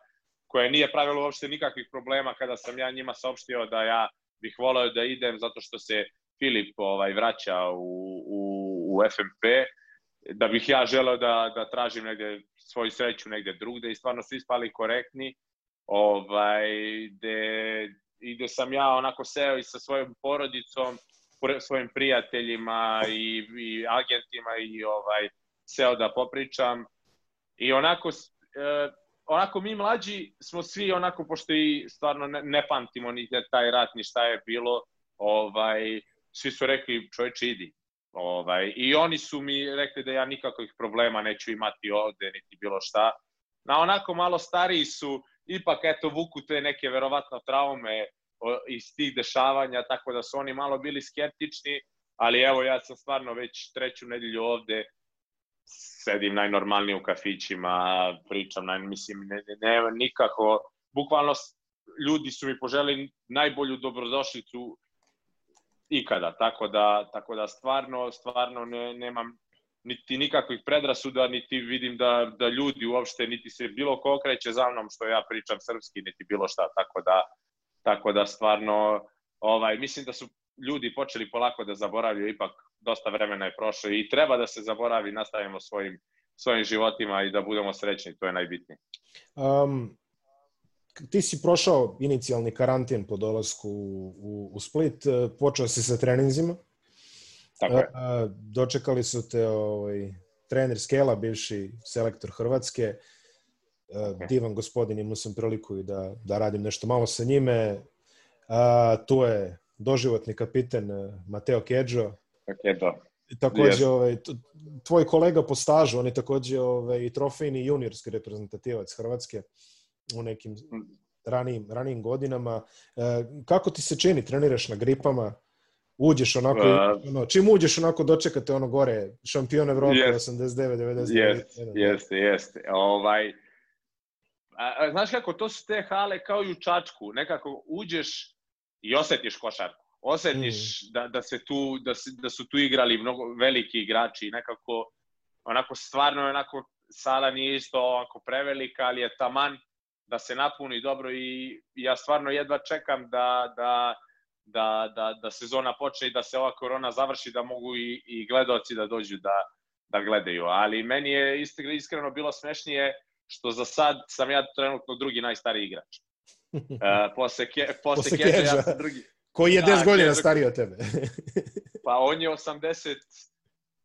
koje nije pravilo uopšte nikakvih problema kada sam ja njima saopštio da ja bih voleo da idem zato što se Filip ovaj vraća u, u, u FMP, da bih ja želeo da, da tražim negde svoju sreću negde drugde i stvarno svi spali korektni, ovaj, de, i gde sam ja onako seo i sa svojom porodicom, svojim prijateljima i, i agentima i ovaj seo da popričam i onako e, onako mi mlađi smo svi onako, pošto i stvarno ne, ne pamtimo ni taj rat, ni šta je bilo, ovaj, svi su rekli čoveče idi. Ovaj, I oni su mi rekli da ja nikakvih problema neću imati ovde, niti bilo šta. Na onako malo stariji su, ipak eto vuku te neke verovatno traume iz tih dešavanja, tako da su oni malo bili skeptični, ali evo ja sam stvarno već treću nedelju ovde, sedim najnormalnije u kafićima, pričam, naj, mislim, ne, ne, ne, nikako, bukvalno ljudi su mi poželi najbolju dobrodošlicu ikada. Tako da, tako da stvarno, stvarno ne, nemam niti nikakvih predrasuda, niti vidim da, da ljudi uopšte, niti se bilo ko okreće za mnom što ja pričam srpski, niti bilo šta. Tako da, tako da stvarno, ovaj, mislim da su ljudi počeli polako da zaboravljaju, ipak dosta vremena je prošlo i treba da se zaboravi, nastavimo svojim, svojim životima i da budemo srećni, to je najbitnije. Um, ti si prošao inicijalni karantin po dolasku u, u, u Split, počeo si sa treninzima. Tako je. Dočekali su te ovaj, trener Skela, bivši selektor Hrvatske, okay. divan gospodin, imao sam priliku i da, da radim nešto malo sa njime. A, tu je doživotni kapiten Mateo Kedžo. Kedžo. Takođe, yes. ovaj, tvoj kolega po stažu, on je takođe ovaj, trofejni juniorski reprezentativac Hrvatske u nekim mm. ranijim, ranijim godinama. E, kako ti se čini, treniraš na gripama, uđeš onako, uh, ono, čim uđeš onako dočekate ono gore, šampion Evrope jest, 89, 99. Jeste, jeste, jeste. Ovaj, a, a, znaš kako, to su te hale kao i u Čačku, nekako uđeš i osetiš košarku. Osetiš mm. da, da, se tu, da, se, da su tu igrali mnogo veliki igrači, nekako, onako stvarno, onako, sala nije isto onako prevelika, ali je taman da se napuni dobro i ja stvarno jedva čekam da, da, da, da, da sezona počne i da se ova korona završi, da mogu i, i gledoci da dođu da, da gledaju. Ali meni je iskreno bilo smešnije što za sad sam ja trenutno drugi najstariji igrač. Uh, posle, ke, posle, posle Keđa, ja sam drugi. Koji je 10 da, godina stariji od tebe. pa on je 80,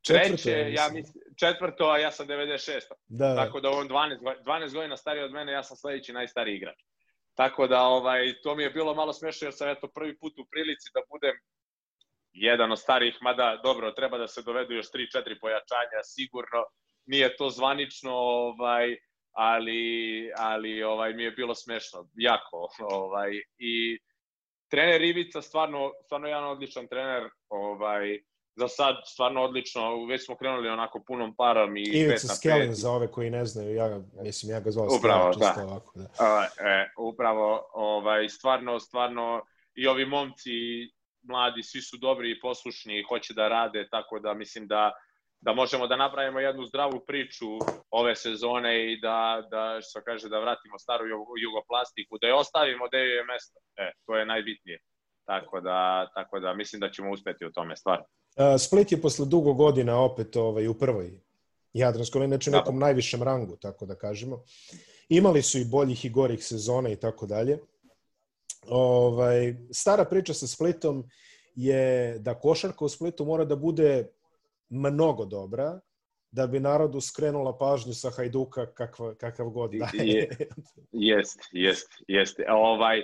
Četvrto, treće, ja mislim, četvrto, a ja sam 96. Da. Tako da on 12, 12 godina stariji od mene, ja sam sledeći najstariji igrač. Tako da ovaj, to mi je bilo malo smešno jer sam eto prvi put u prilici da budem jedan od starih, mada dobro, treba da se dovedu još 3-4 pojačanja, sigurno nije to zvanično, ovaj, ali, ali ovaj, mi je bilo smešno, jako. Ovaj, I trener Ivica, stvarno, stvarno jedan odličan trener, ovaj, za sad stvarno odlično, već smo krenuli onako punom parom i Ivica Skelin za ove koji ne znaju, ja ga, mislim, ja ga zvao upravo, da. ovako. Da. A, e, upravo, ovaj, stvarno, stvarno, i ovi momci mladi, svi su dobri i poslušni i hoće da rade, tako da mislim da da možemo da napravimo jednu zdravu priču ove sezone i da, da što kaže, da vratimo staru jugoplastiku, da je ostavimo gde je mesto. E, to je najbitnije. Tako da, tako da mislim da ćemo uspeti u tome stvarno. Split je posle dugo godina opet ovaj, u prvoj Jadranskoj, inače nekom da. najvišem rangu, tako da kažemo. Imali su i boljih i gorih sezona i tako dalje. Ovaj, stara priča sa Splitom je da košarka u Splitu mora da bude mnogo dobra, da bi narodu skrenula pažnju sa Hajduka kakva, kakav god da je. Jest, jest, jest. Ovaj,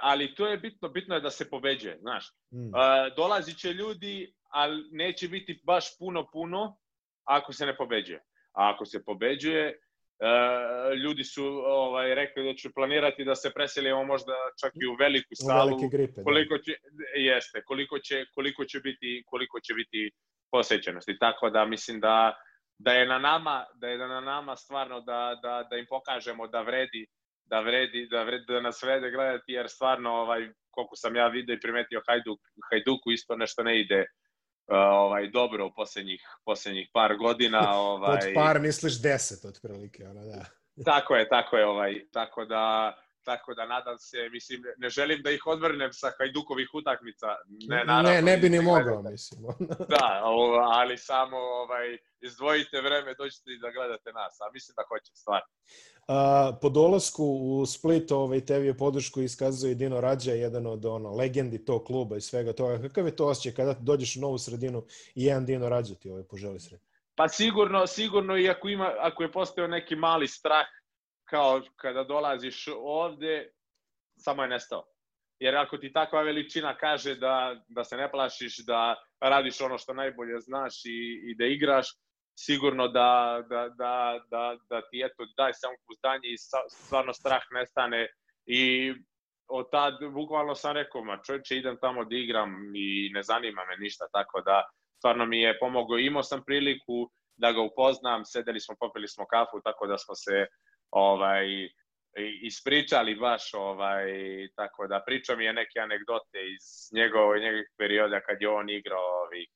ali to je bitno, bitno je da se pobeđuje, znaš. Mm. Dolazi će ljudi ali neće biti baš puno, puno ako se ne pobeđuje. A ako se pobeđuje, uh, ljudi su ovaj rekli da će planirati da se preselimo možda čak i u veliku salu. U gripe, da. koliko će jeste, koliko će koliko će biti koliko će biti posećenosti. Tako da mislim da da je na nama da je na nama stvarno da da da im pokažemo da vredi da vredi da vredi da nas vrede gledati jer stvarno ovaj koliko sam ja video i primetio Hajduk Hajduku isto nešto ne ide ovaj dobro u poslednjih poslednjih par godina, ovaj Od par misliš 10 otprilike, ona da. Tako je, tako je, ovaj tako da tako da nadam se, mislim, ne želim da ih odvrnem sa Hajdukovih utakmica. Ne, naravno, ne, ne bi ni mogao, mislim. da, ali samo ovaj, izdvojite vreme, dođite i da gledate nas, a mislim da hoće, stvarno. A, po dolasku u Split ovaj, tebi je podršku iskazuje Dino Rađa, jedan od ono, legendi tog kluba i svega toga. Kakav je to osjećaj kada dođeš u novu sredinu i jedan Dino Rađa ti ovaj, poželi sred? Pa sigurno, sigurno i ako, ima, ako je postao neki mali strah kao kada dolaziš ovde, samo je nestao. Jer ako ti takva veličina kaže da, da se ne plašiš, da radiš ono što najbolje znaš i, i da igraš, sigurno da, da, da, da, da ti eto daj samopouzdanje i stvarno strah nestane i od tad bukvalno sam rekao, ma čovječe idem tamo da igram i ne zanima me ništa, tako da stvarno mi je pomogao. Imao sam priliku da ga upoznam, sedeli smo, popili smo kafu, tako da smo se ovaj, ispričali baš, ovaj, tako da pričao mi je neke anegdote iz njegovog, njegovih perioda kad je on igrao ovih,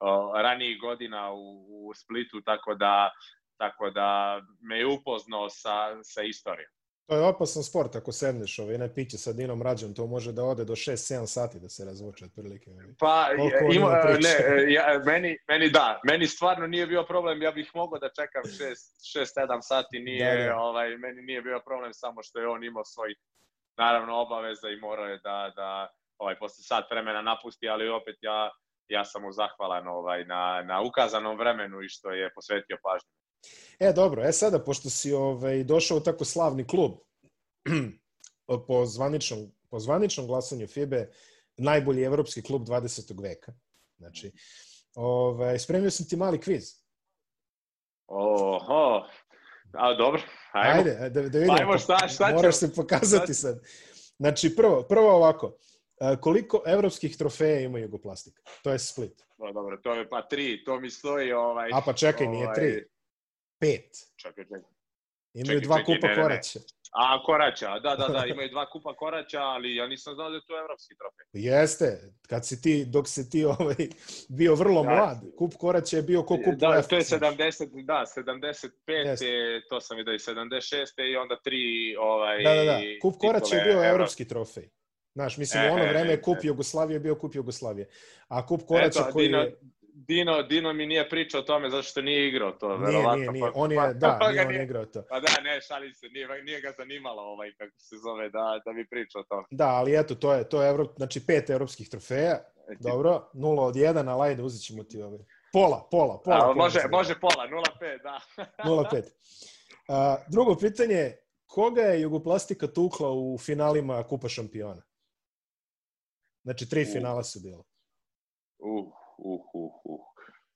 o, ranijih godina u, u Splitu, tako da, tako da me je upoznao sa, sa istorijom. To je opasan sport ako sedneš ovaj, ne piće sa Dinom Rađom, to može da ode do 6-7 sati da se razvuče otprilike. Ovaj. Pa, ima, ne, ja, meni, meni da, meni stvarno nije bio problem, ja bih mogao da čekam 6-7 sati, nije, da, da. Ovaj, meni nije bio problem samo što je on imao svoj, naravno, obaveza i morao je da, da ovaj, posle sat vremena napusti, ali opet ja, ja sam mu zahvalan ovaj, na, na ukazanom vremenu i što je posvetio pažnju. E, dobro, e sada, pošto si ovaj, došao u tako slavni klub, po zvaničnom, po zvaničnom glasanju FIBE, najbolji evropski klub 20. veka. Znači, ovaj, spremio sam ti mali kviz. Oho, a dobro, ajmo. Ajde, da, da vidimo. Ajmo, šta, šta Moraš se pokazati sad. Znači, prvo, prvo ovako, koliko evropskih trofeja ima Jugoplastika? To je Split. No, dobro, to je pa tri, to mi stoji ovaj... A pa čekaj, ovaj, nije tri. Pet. Čekaj, čekaj. Imaju čekaj, dva čekaj, kupa ne, koraća. Ne. A, koraća, da, da, da, imaju dva kupa koraća, ali ja nisam znao da je to evropski trofej. Jeste, kad si ti, dok si ti ovaj, bio vrlo da. mlad, kup koraća je bio ko kup Da, UEFA, to je 70, da, 75, Jeste. je, to sam vidio i 76. i onda tri, ovaj... Da, da, da, kup koraća je bio evropski trofej. Znaš, mislim, e, u ono vreme e, kup e. Jugoslavije bio kup Jugoslavije. A kup koraća koji je... Dino, Dino mi nije pričao o tome zato što nije igrao to, nije, verovatno. Nije, nije, on je, pa, da, pa, nije on nije, igrao to. Pa da, ne, šalim se, nije, nije ga zanimalo ovaj, kako se zove, da, da mi priča o tome. Da, ali eto, to je, to je Evro, znači pet evropskih trofeja, dobro, 0 od 1, ali ajde, uzet ćemo ti ovaj. Pola, pola, pola. A, pola može, može pola, 0,5, da. 0,5. Uh, drugo pitanje, koga je Jugoplastika tukla u finalima Kupa šampiona? Znači, tri uh. finala su bilo. Uh uh, uh, uh.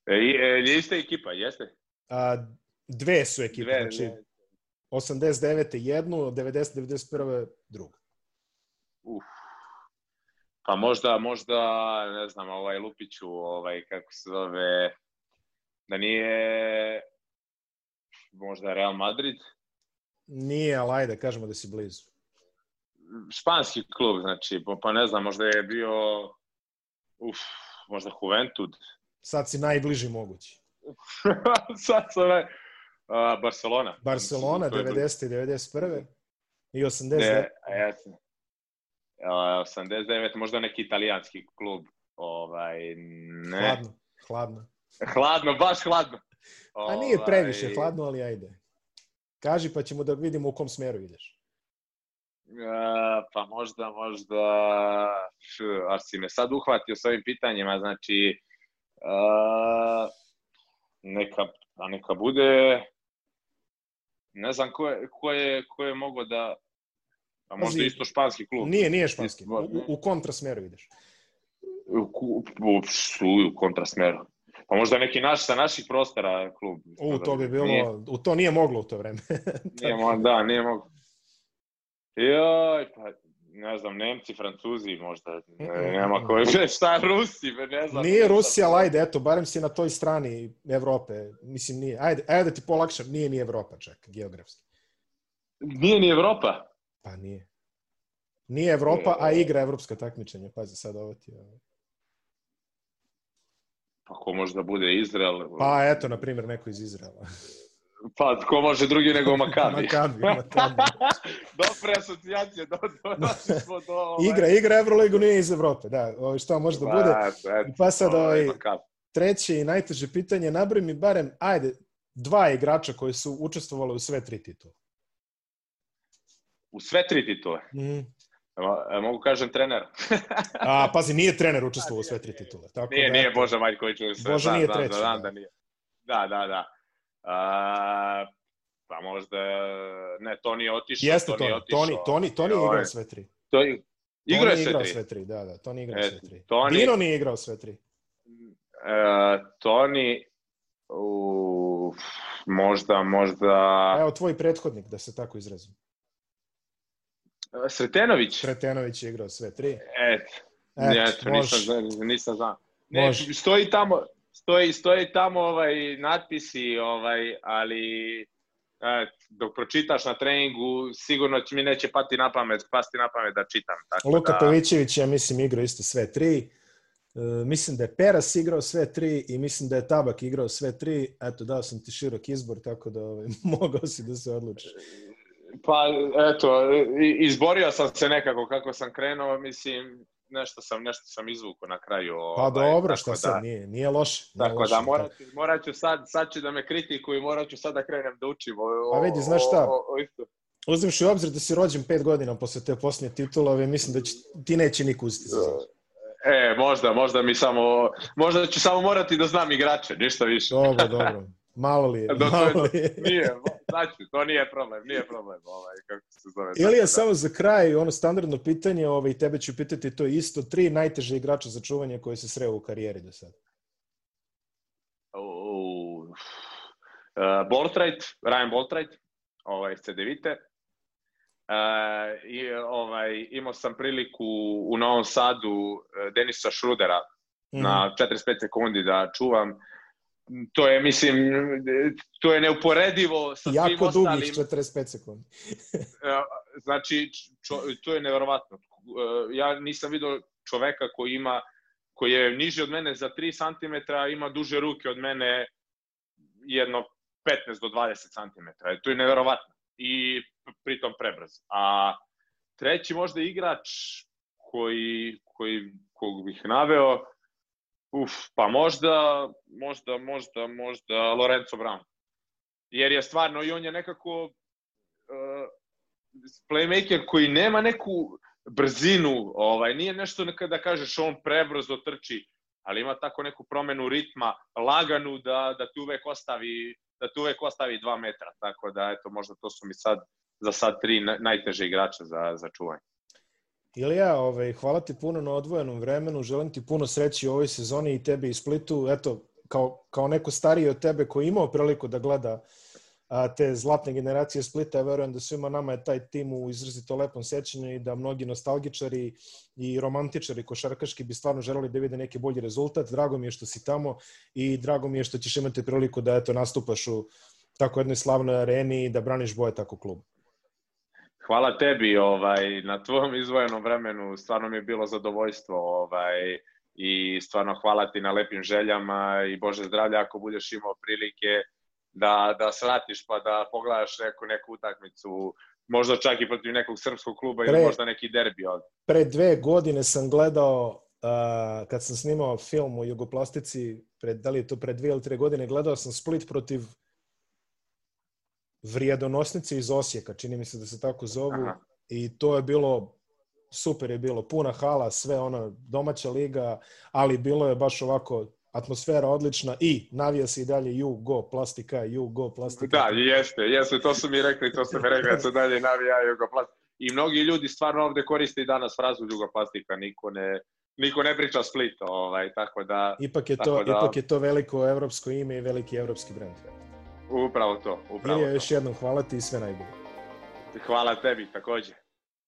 E, e, jeste ekipa, jeste? A, dve su ekipe, dve, znači dve. 89. jednu, 90. 91. druga. Uf. Pa možda, možda, ne znam, ovaj Lupiću, ovaj, kako se zove, da nije možda Real Madrid? Nije, ali ajde, kažemo da si blizu. Španski klub, znači, pa, pa ne znam, možda je bio, uf, možda Juventud. Sad si najbliži mogući. Sad sam naj... Uh, Barcelona. Barcelona, 90. i 91. I 89. Ne, ja sam. Uh, 89, možda neki italijanski klub. Ovaj, ne. Hladno, hladno. Hladno, baš hladno. A nije ovaj, previše hladno, ali ajde. Kaži pa ćemo da vidimo u kom smeru ideš. Uh, pa možda, možda, a si me sad uhvatio s ovim pitanjima, znači, uh, neka, a neka bude, ne znam ko je, ko je, ko je mogo da, a možda Pazi, isto španski klub. Nije, nije španski, u, u kontrasmeru ideš. U, u, u, u kontrasmeru. Pa možda neki naš sa naših prostora klub. U, to bi bilo, nije. u to nije moglo u to vreme. nije da, nije moglo. Joj, pa ne znam, Nemci, Francuzi možda, ne, nema koje, šta Rusi, ne znam. Nije Rusija, ali ajde, eto, barem si na toj strani Evrope, mislim nije, ajde, ajde da ti polakšam, nije ni Evropa čak, geografski. Nije ni Evropa? Pa nije. Nije Evropa, a igra evropska takmičenja, pazi sad ovo ti je. Pa ko možda bude Izrael? Pa eto, na primjer, neko iz Izraela. Pa, ko može drugi nego Makabi? Makabi, Makabi. Dobre asocijacije, do, do, došli smo do... Ovaj... Igra, igra Euroligu nije iz Evrope, da, ovaj, šta može da bude. Pa, pa sad, ovaj, treće i najteže pitanje, nabroj mi barem, ajde, dva igrača koji su učestvovali u sve tri titule. U sve tri titule? Mm. Mogu kažem trener. A, pazi, nije trener učestvovao u sve tri titule. Tako nije, da, nije Boža Maljković. Boža nije treći. Da, da, da, nije. Da, da, da. A, pa možda, ne, Toni je otišao. Jeste Toni, Toni, Toni, Toni je igrao sve tri. To, igrao je sve tri. sve tri, da, da, Toni igrao e, sve tri. Toni, Dino nije igrao sve tri. Uh, Toni, uh, možda, možda... Evo, tvoj prethodnik, da se tako izrazim. Sretenović. Sretenović je igrao sve tri. Et, Et, eto nisam, nisam znao. Ne, stoji tamo, stoji, stoji tamo ovaj natpisi, ovaj, ali e, dok pročitaš na treningu, sigurno mi neće pati na pamet, pasti na pamet da čitam. Tako Luka da... Pavićević, ja mislim, igrao isto sve tri. Uh, mislim da je Peras igrao sve tri i mislim da je Tabak igrao sve tri. Eto, dao sam ti širok izbor, tako da ovaj, mogao si da se odlučiš. Pa, eto, izborio sam se nekako kako sam krenuo, mislim, nešto sam, nešto sam izvukao na kraju. Pa ovaj, dobro, šta da, sad, nije, nije loše. Nije tako loše, da, morat, morat ću sad, sad ću da me kritikuju i morat ću sad da krenem da učim. O, pa vidi, znaš šta, uzimši u obzir da si rođen pet godina posle te posljednje titulove, mislim da će, ti neće niko uzeti za E, možda, možda mi samo, možda ću samo morati da znam igrače, ništa više. Dobro, dobro. Malo li je, Do, malo li je. Nije, znači, to nije problem, nije problem, ovaj, kako se zove. Ili je da. samo za kraj, ono standardno pitanje, ovaj, tebe ću pitati to isto, tri najteže igrača za čuvanje koje se sreo u karijeri do sada. Uh, uh, Boltrajt, Ryan Boltrajt, ovaj, CDVite. Uh, i, ovaj, imao sam priliku u Novom Sadu e, Denisa Šrudera mm na 45 sekundi da čuvam to je, mislim, to je neuporedivo sa jako svim ostalim. Jako dugih 45 sekundi. znači, čo, to je neverovatno. Ja nisam vidio čoveka koji ima, koji je niži od mene za 3 cm, ima duže ruke od mene jedno 15 do 20 cm. To je neverovatno. I pritom prebrz. A treći možda igrač koji, koji, kog bih naveo, Uf, pa možda, možda, možda, možda Lorenzo Brown. Jer je stvarno i on je nekako uh, playmaker koji nema neku brzinu, ovaj, nije nešto da kažeš on prebrzo trči, ali ima tako neku promenu ritma, laganu da, da ti uvek ostavi da ti uvek ostavi dva metra, tako da eto možda to su mi sad za sad tri najteže igrača za, za čuvanje. Ilija, ovaj, hvala ti puno na odvojenom vremenu, želim ti puno sreći u ovoj sezoni i tebi i Splitu. Eto, kao, kao neko stariji od tebe koji imao priliku da gleda a, te zlatne generacije Splita, ja verujem da svima nama je taj tim u izrazito lepom sećanju i da mnogi nostalgičari i romantičari košarkaški bi stvarno želeli da vide neki bolji rezultat. Drago mi je što si tamo i drago mi je što ćeš imati priliku da eto nastupaš u tako jednoj slavnoj areni i da braniš boje tako klubu. Hvala tebi ovaj, na tvojom izvojenom vremenu, stvarno mi je bilo zadovoljstvo ovaj, i stvarno hvala ti na lepim željama i Bože zdravlja ako budeš imao prilike da, da svratiš pa da pogledaš neku, neku utakmicu, možda čak i protiv nekog srpskog kluba pre, ili možda neki derbi ovde. Pre dve godine sam gledao, uh, kad sam snimao film o Jugoplastici, pred, da li je to pre dve ili tre godine, gledao sam Split protiv vrijedonosnice iz Osijeka, čini mi se da se tako zovu, Aha. i to je bilo, super je bilo, puna hala, sve ono, domaća liga, ali bilo je baš ovako, atmosfera odlična i navija se i dalje you go plastika, you go plastika. Da, jeste, jeste, to su mi rekli, to su mi rekli da se dalje navija you go plastika. I mnogi ljudi stvarno ovde koriste i danas frazu plastika, niko ne, niko ne priča Split, ovaj, tako da... Ipak je, to, da... ipak je to veliko evropsko ime i veliki evropski brend. Upravo to, upravo Ilija, još jednom hvala ti i sve najbolje. Hvala tebi takođe.